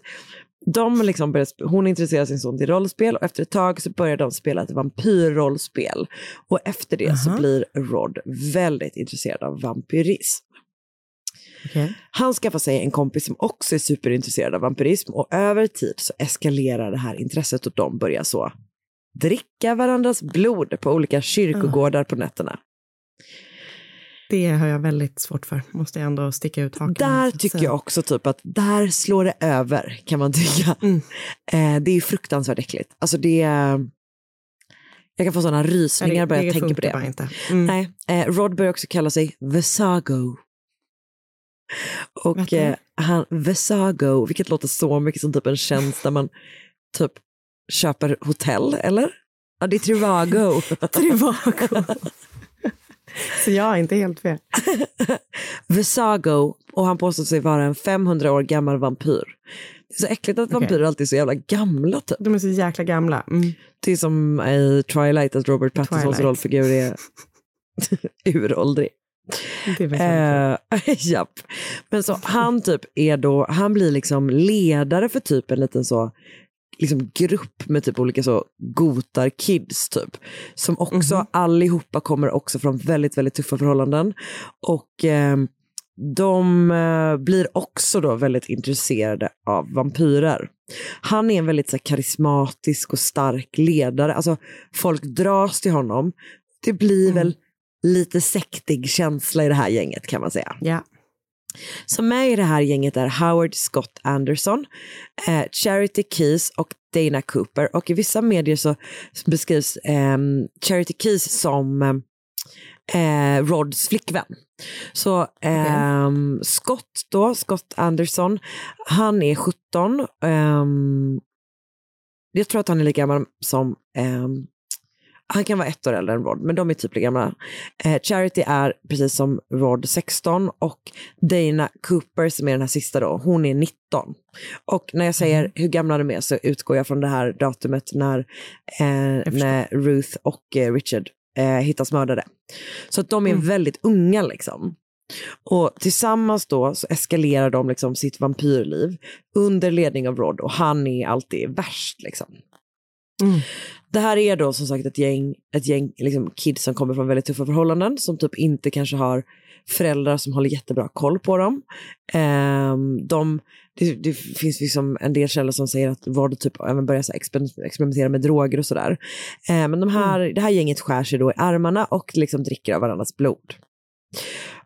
de liksom började, hon intresserar sin son till rollspel och efter ett tag så börjar de spela ett vampyrrollspel. Och efter det så Aha. blir Rod väldigt intresserad av vampyrism. Okej. Han skaffar sig en kompis som också är superintresserad av vampyrism och över tid så eskalerar det här intresset och de börjar så dricka varandras blod på olika kyrkogårdar på nätterna. Det har jag väldigt svårt för, måste jag ändå sticka ut hakan. Där tycker jag också typ att där slår det över kan man tycka. Mm. Eh, det är fruktansvärt äckligt. Alltså det är... Jag kan få sådana rysningar bara jag tänker på det. inte. Mm. Nej, eh, Rod börjar också kalla sig Vesago. Och eh, han, Vesago, vilket låter så mycket som typ en tjänst där man typ köper hotell, eller? Ja, det är Trivago. Trivago. Så jag är inte helt fel. Vesago, och han påstår sig vara en 500 år gammal vampyr. Det är så äckligt att Okej. vampyrer alltid är så jävla gamla typ. De är så jäkla gamla. Mm. Det är som i Twilight att Robert Pattinsons rollfigur är uråldrig. Det verkligen Eh, japp. Men så han typ är då, han blir liksom ledare för typ en liten så liksom grupp med typ olika så gotar kids typ. Som också Mhm. allihopa kommer också från väldigt, väldigt tuffa förhållanden. Och eh, de eh, blir också då väldigt intresserade av vampyrer. Han är en väldigt så här, karismatisk och stark ledare. Alltså folk dras till honom. Det blir väl lite sektig känsla i det här gänget kan man säga. Ja. Så med i det här gänget är Howard Scott Anderson, eh, Charity Keys och Dana Cooper. Och i vissa medier så beskrivs eh, Charity Keys som eh, Rods flickvän. Så ehm, Scott då, Scott Anderson, han är 17. ehm, jag tror att han är lika gammal som ehm, han kan vara ett år äldre än Rod, men de är typ lika gamla. Eh, Charity är precis som Rod 16 och Dana Cooper som är den här sista då, hon är 19. Och när jag säger hur gamla de är så utgår jag från det här datumet när, eh, när Ruth och eh, Richard eh, hittas mördade. Så att de är väldigt unga liksom. Och tillsammans då så eskalerar de liksom sitt vampyrliv under ledning av Rod och han är alltid värst liksom. Det här är då som sagt ett gäng, ett gäng liksom kids som kommer från väldigt tuffa förhållanden som typ inte kanske har föräldrar som håller jättebra koll på dem. Ehm, de, det, det finns liksom en del källor som säger att Rod typ även börjar experimentera med droger och sådär. Ehm, men de här, det här gänget skär sig då i armarna och liksom dricker av varandras blod.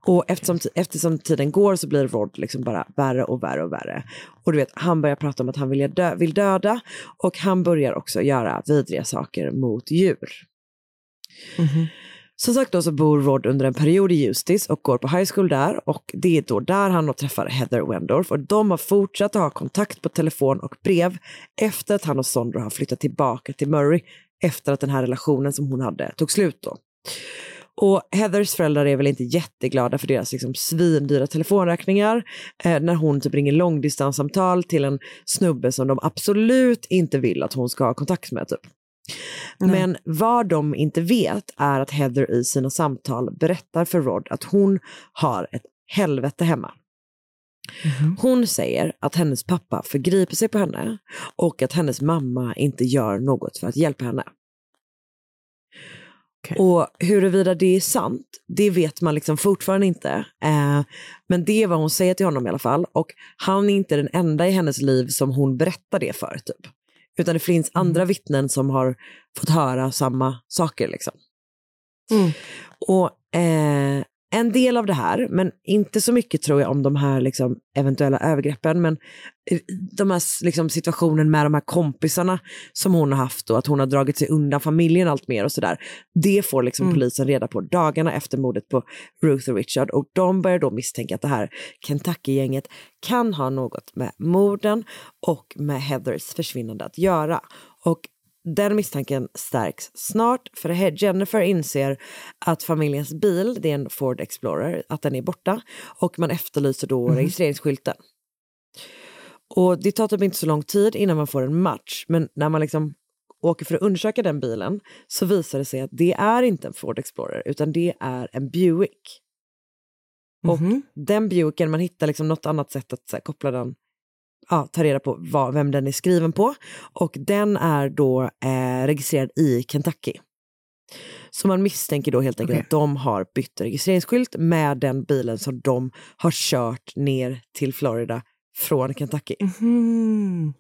Och eftersom, eftersom tiden går så blir Rod liksom bara värre och värre och värre. Och du vet, han börjar prata om att han vill, dö, vill döda och han börjar också göra vidriga saker mot djur. Som sagt då så bor Rod under en period i Eustis och går på high school där och det är då där han då träffar Heather Wendorf och de har fortsatt att ha kontakt på telefon och brev efter att han och Sondra har flyttat tillbaka till Murray efter att den här relationen som hon hade tog slut då. Och Heathers föräldrar är väl inte jätteglada för deras liksom svindyra telefonräkningar eh, när hon typ ringer långdistanssamtal till en snubbe som de absolut inte vill att hon ska ha kontakt med. Typ. Men vad de inte vet är att Heather i sina samtal berättar för Rod att hon har ett helvete hemma. Hon säger att hennes pappa förgriper sig på henne och att hennes mamma inte gör något för att hjälpa henne. Och huruvida det är sant, det vet man liksom fortfarande inte. Eh, men det är vad hon säger till honom i alla fall. Och han är inte den enda i hennes liv som hon berättar det för. Typ. Utan det finns andra vittnen som har fått höra samma saker. Liksom. Och eh, en del av det här, men inte så mycket tror jag om de här liksom, eventuella övergreppen, men eh, de här liksom, situationen med de här kompisarna som hon har haft och att hon har dragit sig undan familjen allt mer och sådär. Det får liksom Mm. polisen reda på dagarna efter mordet på Ruth och Richard och de börjar då misstänka att det här Kentucky-gänget kan ha något med morden och med Heathers försvinnande att göra. Och den misstanken stärks snart för Jennifer inser att familjens bil, det är en Ford Explorer, att den är borta och man efterlyser då registreringsskylten. Och det tar typ inte så lång tid innan man får en match, men när man liksom åker för att undersöka den bilen så visar det sig att det är inte en Ford Explorer utan det är en Buick. Och den Buicken, man hittar liksom något annat sätt att här, koppla den, ja, ta reda på vad, vem den är skriven på. Och den är då eh, registrerad i Kentucky. Så man misstänker då helt enkelt Okej. att de har bytt registreringsskylt med den bilen som de har kört ner till Florida från Kentucky. Mhm.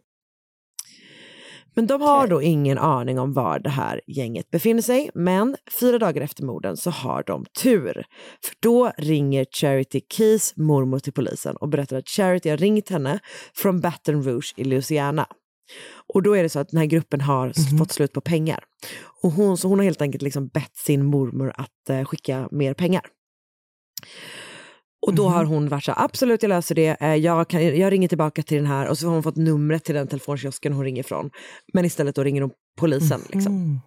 Men de har då ingen aning om var det här gänget befinner sig. Men fyra dagar efter morden så har de tur. För då ringer Charity Keys mormor till polisen och berättar att Charity har ringt henne från Baton Rouge i Louisiana. Och då är det så att den här gruppen har s- fått slut på pengar. Och hon, så hon har helt enkelt liksom bett sin mormor att eh, skicka mer pengar. Och då har hon varit så absolut jag löser det, eh, jag, kan, jag ringer tillbaka till den här och så har hon fått numret till den telefonkiosken hon ringer från. Men istället då ringer hon polisen. Liksom.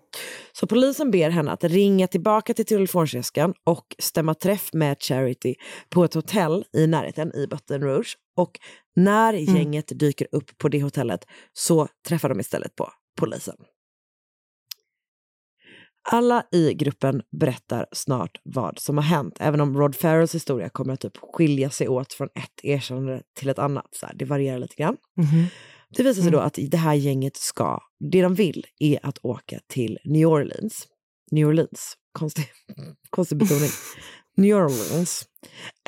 Så polisen ber henne att ringa tillbaka till telefonkiosken och stämma träff med Charity på ett hotell i närheten i Baton Rouge. Och när gänget dyker upp på det hotellet så träffar de istället på polisen. Alla i gruppen berättar snart vad som har hänt, även om Rod Farrells historia kommer att typ skilja sig åt från ett erkännande till ett annat. Så här, det varierar lite grann. Det visar sig då att det här gänget ska, det de vill är att åka till New Orleans. New Orleans, konstig, konstig betoning. New Orleans.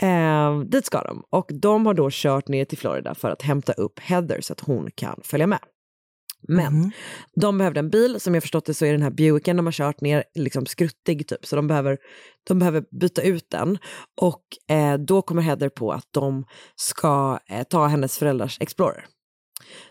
Eh, dit ska de. Och de har då kört ner till Florida för att hämta upp Heather så att hon kan följa med. Men de behövde en bil, som jag förstått det så är den här Buicken de har kört ner liksom skruttig typ, så de behöver, de behöver byta ut den. Och eh, då kommer Heather på att de ska eh, ta hennes föräldrars Explorer.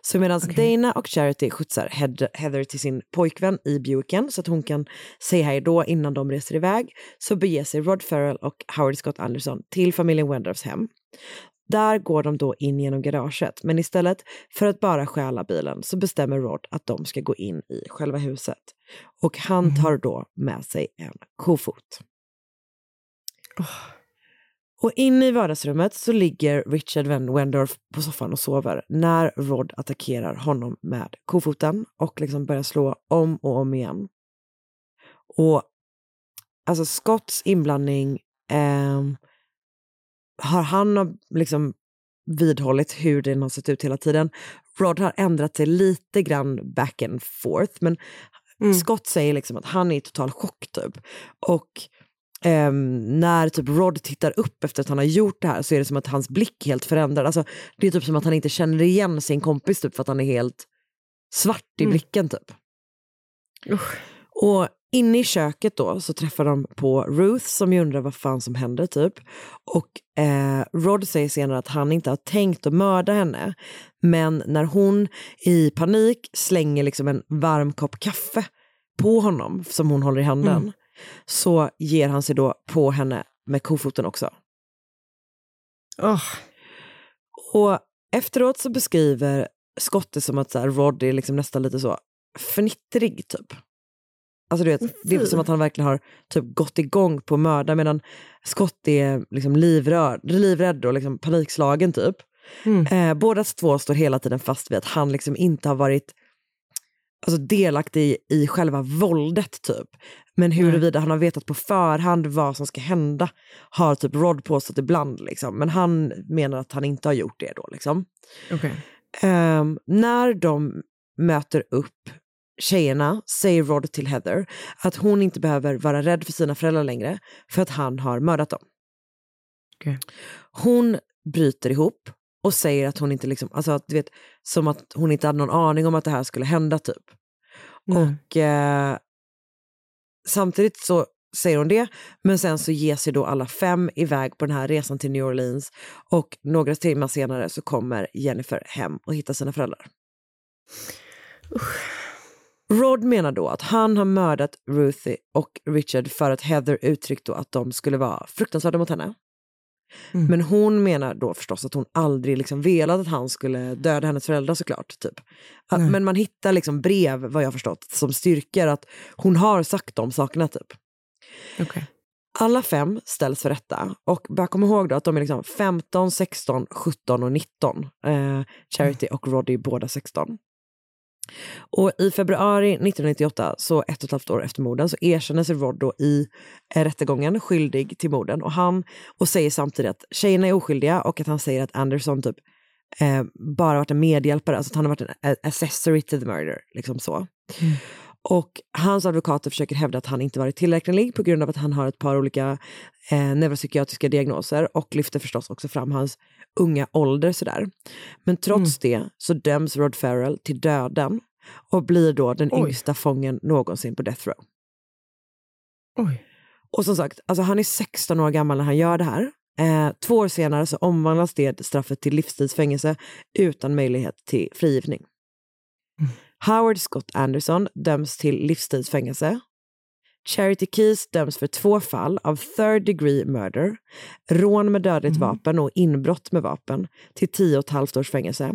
Så medan Dana och Charity skjutsar Heather till sin pojkvän i Buicken så att hon kan säga hej då innan de reser iväg så beger sig Rod Farrell och Howard Scott Anderson till familjen Wendorfs hem. Där går de då in genom garaget, men istället för att bara stjäla bilen så bestämmer Rod att de ska gå in i själva huset. Och han tar då med sig en kofot. Och inne i vardagsrummet så ligger Richard Wendorf på soffan och sover när Rod attackerar honom med kofoten och liksom börjar slå om och om igen. Och alltså Scotts inblandning ehm, har han liksom vidhållit hur den har sett ut hela tiden. Rod har ändrat sig lite grann back and forth men Scott säger liksom att han är i total chock typ. Och ehm, när typ Rod tittar upp efter att han har gjort det här så är det som att hans blick helt förändrad. Alltså, det är typ som att han inte känner igen sin kompis typ för att han är helt svart i blicken typ. Och inne i köket då så träffar de på Ruth som ju undrar vad fan som händer typ. Och eh, Rod säger senare att han inte har tänkt att mörda henne. Men när hon i panik slänger liksom en varm kopp kaffe på honom som hon håller i handen Mm. så ger han sig då på henne med kofoten också. Och efteråt så beskriver Scott det som att så här, Rod är liksom nästan lite så fnittrig typ. Alltså du vet, det är som att han verkligen har typ gått igång på att mörda medan Scott är liksom livrörd, livrädd och liksom panikslagen typ. Eh, båda två står hela tiden fast vid att han liksom inte har varit alltså, delaktig i, i själva våldet typ. Men huruvida han har vetat på förhand vad som ska hända har typ Rod påstått ibland. Liksom. Men han menar att han inte har gjort det då. Liksom. Okej. Ehm, när de möter upp tjejerna säger Rod till Heather att hon inte behöver vara rädd för sina föräldrar längre för att han har mördat dem. Okej. Hon bryter ihop och säger att hon inte liksom, alltså att, du vet, som att hon inte hade någon aning om att det här skulle hända typ. Nej. Och eh, samtidigt så säger hon det, men sen så ger sig då alla fem iväg på den här resan till New Orleans och några timmar senare så kommer Jennifer hem och hittar sina föräldrar. Rod menar då att han har mördat Ruthie och Richard för att Heather uttryckt då att de skulle vara fruktansvärda mot henne. Mm. Men hon menar då förstås att hon aldrig liksom velat att han skulle döda hennes föräldrar såklart. Typ. Att, men man hittar liksom brev, vad jag förstått, som styrker att hon har sagt de sakerna typ. Okej. Alla fem ställs för rätta och bör komma ihåg då att de är liksom 15, 16, 17 och 19. Eh, Charity och Roddy båda 16. Och i februari 1998, så ett och ett halvt år efter morden, så erkänner sig Rod då i eh, rättegången skyldig till morden. Och han och säger samtidigt att tjejerna är oskyldiga och att han säger att Anderson typ eh, bara varit en medhjälpare, alltså att han har varit en a- accessory to the murder. Liksom så. Och hans advokater försöker hävda att han inte varit tillräcklig på grund av att han har ett par olika eh, neuropsykiatriska diagnoser och lyfter förstås också fram hans unga ålder sådär. Men trots det så döms Rod Farrell till döden och blir då den Oj. yngsta fången någonsin på death row. Oj. Och som sagt, alltså han är 16 år gammal när han gör det här. Eh, två år senare så omvandlas det straffet till livstidsfängelse utan möjlighet till frigivning. Howard Scott Anderson döms till livstidsfängelse. Charity Keys döms för två fall av third degree murder, rån med dödligt vapen och inbrott med vapen till 10 och ett halvt års fängelse.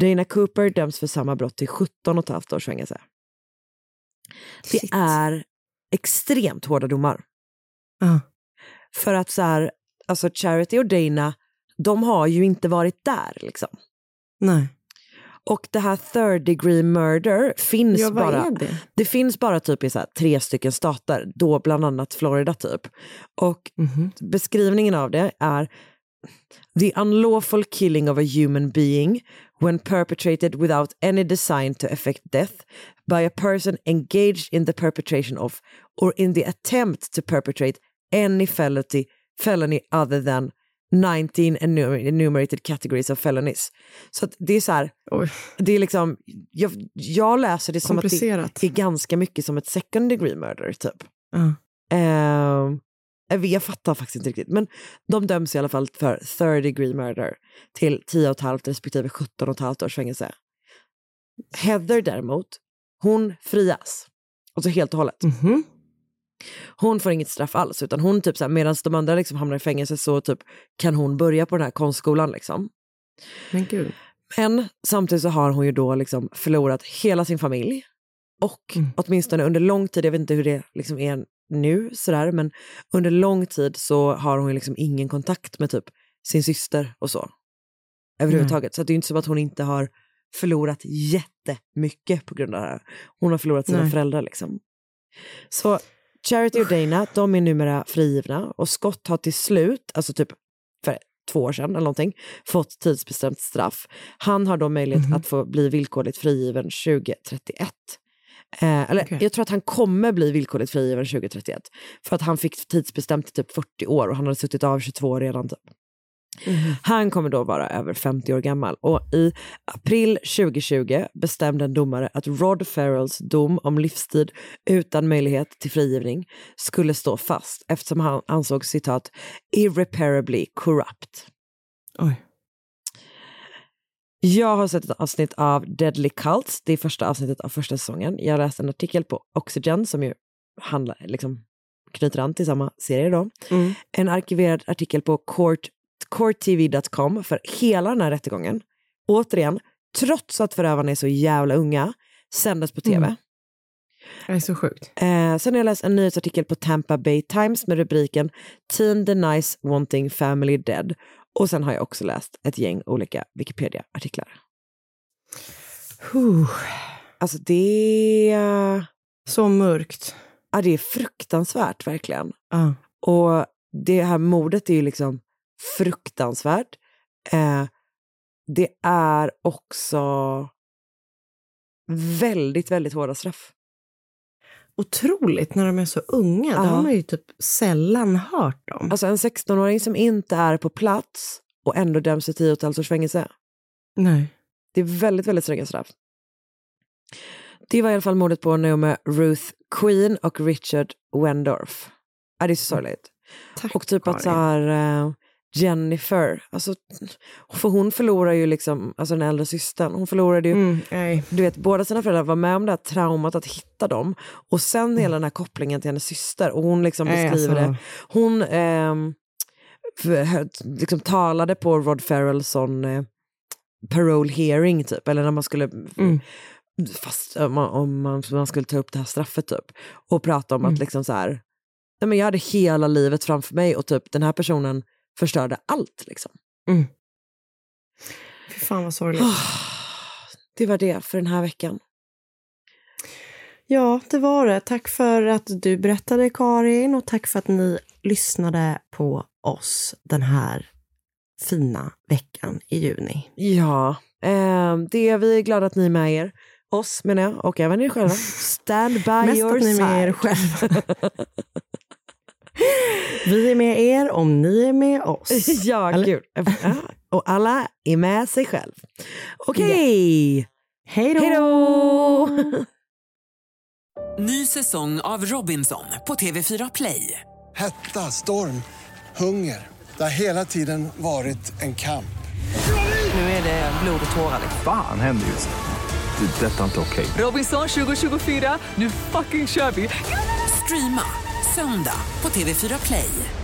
Dana Cooper döms för samma brott till 17 och ett halvt års fängelse. Det är extremt hårda domar. Ja. För att så här, alltså Charity och Dana, de har ju inte varit där liksom. Nej. Och det här third degree murder finns Ja, bara, det? det finns bara typ i så tre stycken stater, då bland annat Florida typ. Och Mhm. beskrivningen av det är the unlawful killing of a human being when perpetrated without any design to effect death by a person engaged in the perpetration of or in the attempt to perpetrate any felony, felony other than 19 enumer- enumerated categories of felonies. Så det är så här, det är liksom, jag, jag läser det som att det är ganska mycket som ett second degree murder typ. Ja. Eh, jag fattar faktiskt inte riktigt. Men de döms i alla fall för third degree murder till 10,5 respektive 17,5 års fängelse. Heather däremot, hon frias. Alltså helt och hållet. Mhm. Hon får inget straff alls, utan hon typ så här, medan de andra liksom hamnar i fängelse så typ kan hon börja på den här konstskolan liksom. Men gud. Men samtidigt så har hon ju då liksom förlorat hela sin familj. Och Mm. åtminstone under lång tid, jag vet inte hur det liksom är nu sådär, men under lång tid så har hon ju liksom ingen kontakt med typ sin syster och så. Överhuvudtaget. Så att det är ju inte som att hon inte har förlorat jättemycket på grund av det här. Hon har förlorat sina Nej. föräldrar liksom. Så Charity och Dana, de är numera frigivna och Scott har till slut, alltså typ för två år sedan eller någonting, fått tidsbestämt straff. Han har då möjlighet att få bli villkorligt frigiven 2031. Eh, eller Okej. jag tror att han kommer bli villkorligt frigiven 2031. För att han fick tidsbestämt i typ 40 år och han hade suttit av 22 år redan. Typ. Han kommer då vara över 50 år gammal och i april 2020 bestämde en domare att Rod Farrells dom om livstid utan möjlighet till frigivning skulle stå fast eftersom han ansågs citat irreparably corrupt. Oj. Jag har sett ett avsnitt av Deadly Cults, det är första avsnittet av första säsongen. Jag läste en artikel på Oxygen som ju handlar, liksom, knyter an till samma serie då. Mm. En arkiverad artikel på court, courttv.com för hela den här rättegången. Återigen, trots att förövarna är så jävla unga, sändes på tv. Mm. Det är så sjukt. Eh, sen har jag läst en nyhetsartikel på Tampa Bay Times med rubriken Teen denies wanting family dead. Och sen har jag också läst ett gäng olika Wikipedia-artiklar. Huh. Alltså det... Så mörkt. Ja, det är fruktansvärt verkligen. Ja. Och det här mordet är ju liksom fruktansvärt. Eh, det är också väldigt, väldigt hårda straff. Otroligt när de är så unga. Det Ja. har man ju typ sällan hört om. Alltså en 16-åring som inte är på plats och ändå döms till 10 och ett halvt års fängelse. Nej. Det är väldigt, väldigt stränga straff. Det var i alla fall mordet på Naomi Ruth Queen och Richard Wendorf. Ja, det är så sorgligt. och typ att så här, eh, Jennifer, alltså, för hon förlorar ju liksom, alltså den äldre systern, hon förlorade ju, Mm, du vet båda sina föräldrar var med om det här traumat att hitta dem och sen Mm. hela den här kopplingen till hennes syster och hon liksom beskriver alltså. det. Hon ehm, för, liksom talade på Rod Ferrells eh, parole hearing typ, eller när man skulle Mm. fast om man, om man, man skulle ta upp det här straffet typ och prata om Mm. att liksom så här, nej men jag hade hela livet framför mig och typ den här personen förstörde allt liksom. Mm. Fy fan vad sorgligt. Det var det för den här veckan. Ja, det var det. Tack för att du berättade Karin och tack för att ni lyssnade på oss den här fina veckan i juni. Ja, eh, det, vi är glada att ni är med er. Oss menar jag, och även er själva. Stand by Mest your att ni är side. med er själva. Vi är med er om ni är med oss. ja, Eller? gud. Ja, och alla är med sig själv. Okej. Hej då! Hej då! Ny säsong av Robinson på TV4 Play. Hetta, storm, hunger. Det har hela tiden varit en kamp. Nu är det blod och tårar. Fan händer just nu. Det. är Detta är inte okej. Robinson 2024, nu fucking kör vi! Streama söndag på TV4 Play.